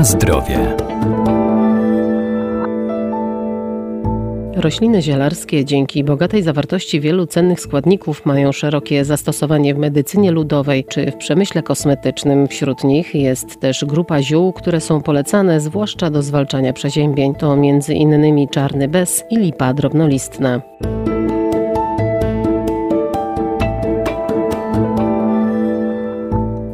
Na zdrowie. Rośliny zielarskie dzięki bogatej zawartości wielu cennych składników mają szerokie zastosowanie w medycynie ludowej czy w przemyśle kosmetycznym. Wśród nich jest też grupa ziół, które są polecane zwłaszcza do zwalczania przeziębień. To innymi czarny bez i lipa drobnolistna.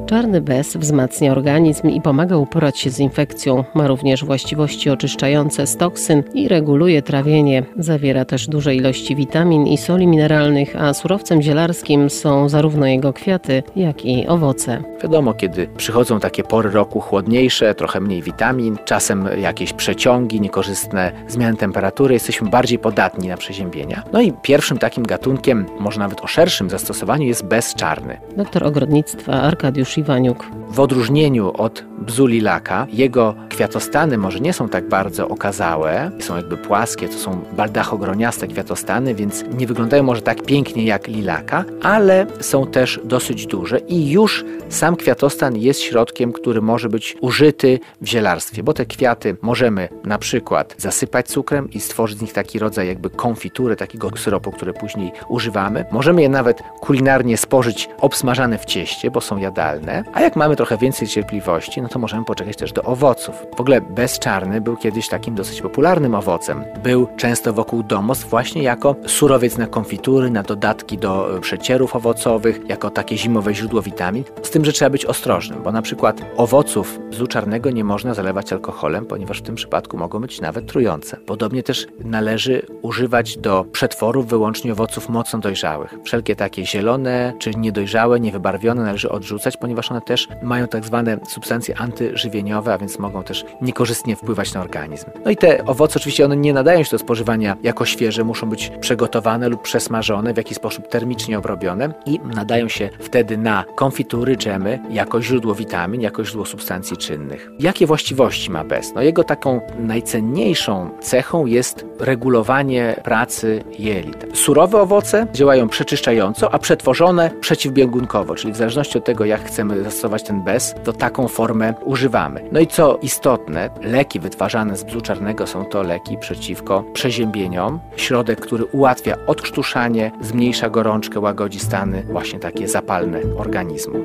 Czarny bez wzmacnia organizm i pomaga uporać się z infekcją. Ma również właściwości oczyszczające z toksyn i reguluje trawienie. Zawiera też duże ilości witamin i soli mineralnych, a surowcem zielarskim są zarówno jego kwiaty, jak i owoce. Wiadomo, kiedy przychodzą takie pory roku chłodniejsze, trochę mniej witamin, czasem jakieś przeciągi, niekorzystne zmiany temperatury, jesteśmy bardziej podatni na przeziębienia. No i pierwszym takim gatunkiem, może nawet o szerszym zastosowaniu, jest bezczarny. Doktor ogrodnictwa Arkadiusz Iwaniuk. W odróżnieniu od bzulilaka, jego kwiatostany może nie są tak bardzo okazałe, są jakby płaskie, to są baldachogroniaste kwiatostany, więc nie wyglądają może tak pięknie jak lilaka, ale są też dosyć duże i już sam kwiatostan jest środkiem, który może być użyty w zielarstwie, bo te kwiaty możemy na przykład zasypać cukrem i stworzyć z nich taki rodzaj jakby konfitury, takiego syropu, który później używamy. Możemy je nawet kulinarnie spożyć obsmażane w cieście, bo są jadalne, a jak mamy trochę więcej cierpliwości, no to możemy poczekać też do owoców. W ogóle bezczarny był kiedyś takim dosyć popularnym owocem. Był często wokół domostw właśnie jako surowiec na konfitury, na dodatki do przecierów owocowych, jako takie zimowe źródło witamin. Z tym, że trzeba być ostrożnym, bo na przykład owoców bzu czarnego nie można zalewać alkoholem, ponieważ w tym przypadku mogą być nawet trujące. Podobnie też należy używać do przetworów wyłącznie owoców mocno dojrzałych. Wszelkie takie zielone czy niedojrzałe, niewybarwione należy odrzucać, ponieważ one też mają tak zwane substancje antyżywieniowe, a więc mogą też niekorzystnie wpływać na organizm. No i te owoce oczywiście one nie nadają się do spożywania jako świeże, muszą być przygotowane lub przesmażone, w jakiś sposób termicznie obrobione i nadają się wtedy na konfitury, dżemy jako źródło witamin, jako źródło substancji czynnych. Jakie właściwości ma bez? No jego taką najcenniejszą cechą jest regulowanie pracy jelit. Surowe owoce działają przeczyszczająco, a przetworzone przeciwbiegunkowo, czyli w zależności od tego, jak chcemy zastosować ten bez, to taką formę używamy. No i co istotne, leki wytwarzane z bzu czarnego są to leki przeciwko przeziębieniom. Środek, który ułatwia odkrztuszanie, zmniejsza gorączkę, łagodzi stany właśnie takie zapalne organizmu.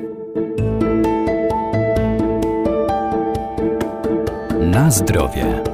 Na zdrowie.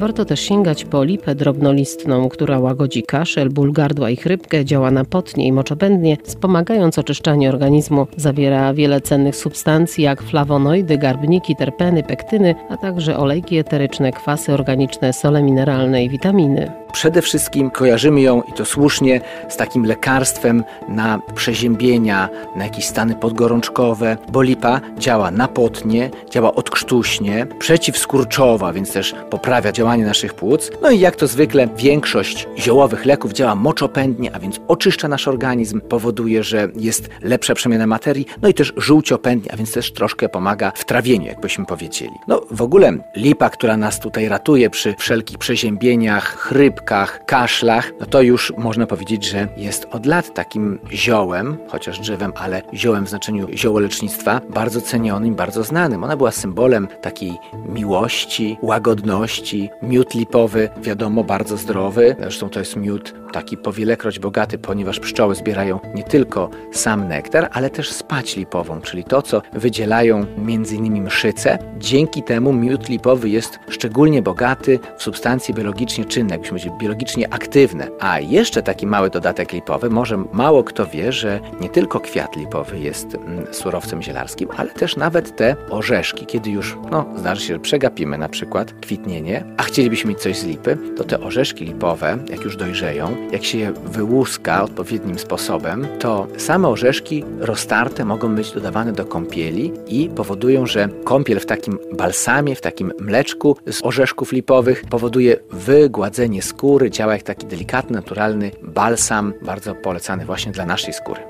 Warto też sięgać po lipę drobnolistną, która łagodzi kaszel, ból gardła i chrypkę, działa na potnie i moczopędnie, wspomagając oczyszczanie organizmu. Zawiera wiele cennych substancji jak flawonoidy, garbniki, terpeny, pektyny, a także olejki eteryczne, kwasy organiczne, sole mineralne i witaminy. Przede wszystkim kojarzymy ją i to słusznie z takim lekarstwem na przeziębienia, na jakieś stany podgorączkowe, bo lipa działa napotnie, działa odkrztuśnie, przeciwskurczowa, więc też poprawia działanie naszych płuc. No i jak to zwykle większość ziołowych leków działa moczopędnie, a więc oczyszcza nasz organizm, powoduje, że jest lepsza przemiana materii, no i też żółciopędnie, a więc też troszkę pomaga w trawieniu, jakbyśmy powiedzieli. No w ogóle lipa, która nas tutaj ratuje przy wszelkich przeziębieniach, chryp, chrypkach, kaszlach, no to już można powiedzieć, że jest od lat takim ziołem, chociaż drzewem, ale ziołem w znaczeniu ziołolecznictwa, bardzo cenionym, bardzo znanym. Ona była symbolem takiej miłości, łagodności. Miód lipowy, wiadomo, bardzo zdrowy. Zresztą to jest miód taki powielekroć bogaty, ponieważ pszczoły zbierają nie tylko sam nektar, ale też spać lipową, czyli to, co wydzielają m.in. mszyce. Dzięki temu miód lipowy jest szczególnie bogaty w substancje biologicznie czynne, jakbyśmy biologicznie aktywne. A jeszcze taki mały dodatek lipowy, może mało kto wie, że nie tylko kwiat lipowy jest mm, surowcem zielarskim, ale też nawet te orzeszki, kiedy już, no, zdarzy się, że przegapimy na przykład kwitnienie, a chcielibyśmy mieć coś z lipy, to te orzeszki lipowe, jak już dojrzeją, jak się je wyłuska odpowiednim sposobem, to same orzeszki roztarte mogą być dodawane do kąpieli i powodują, że kąpiel w takim balsamie, w takim mleczku z orzeszków lipowych powoduje wygładzenie skóry działa jak taki delikatny, naturalny balsam, bardzo polecany właśnie dla naszej skóry.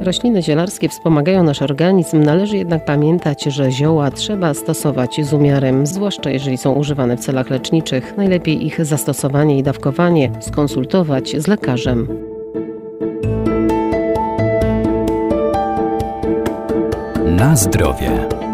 Rośliny zielarskie wspomagają nasz organizm, należy jednak pamiętać, że zioła trzeba stosować z umiarem, zwłaszcza jeżeli są używane w celach leczniczych. Najlepiej ich zastosowanie i dawkowanie skonsultować z lekarzem. Na zdrowie.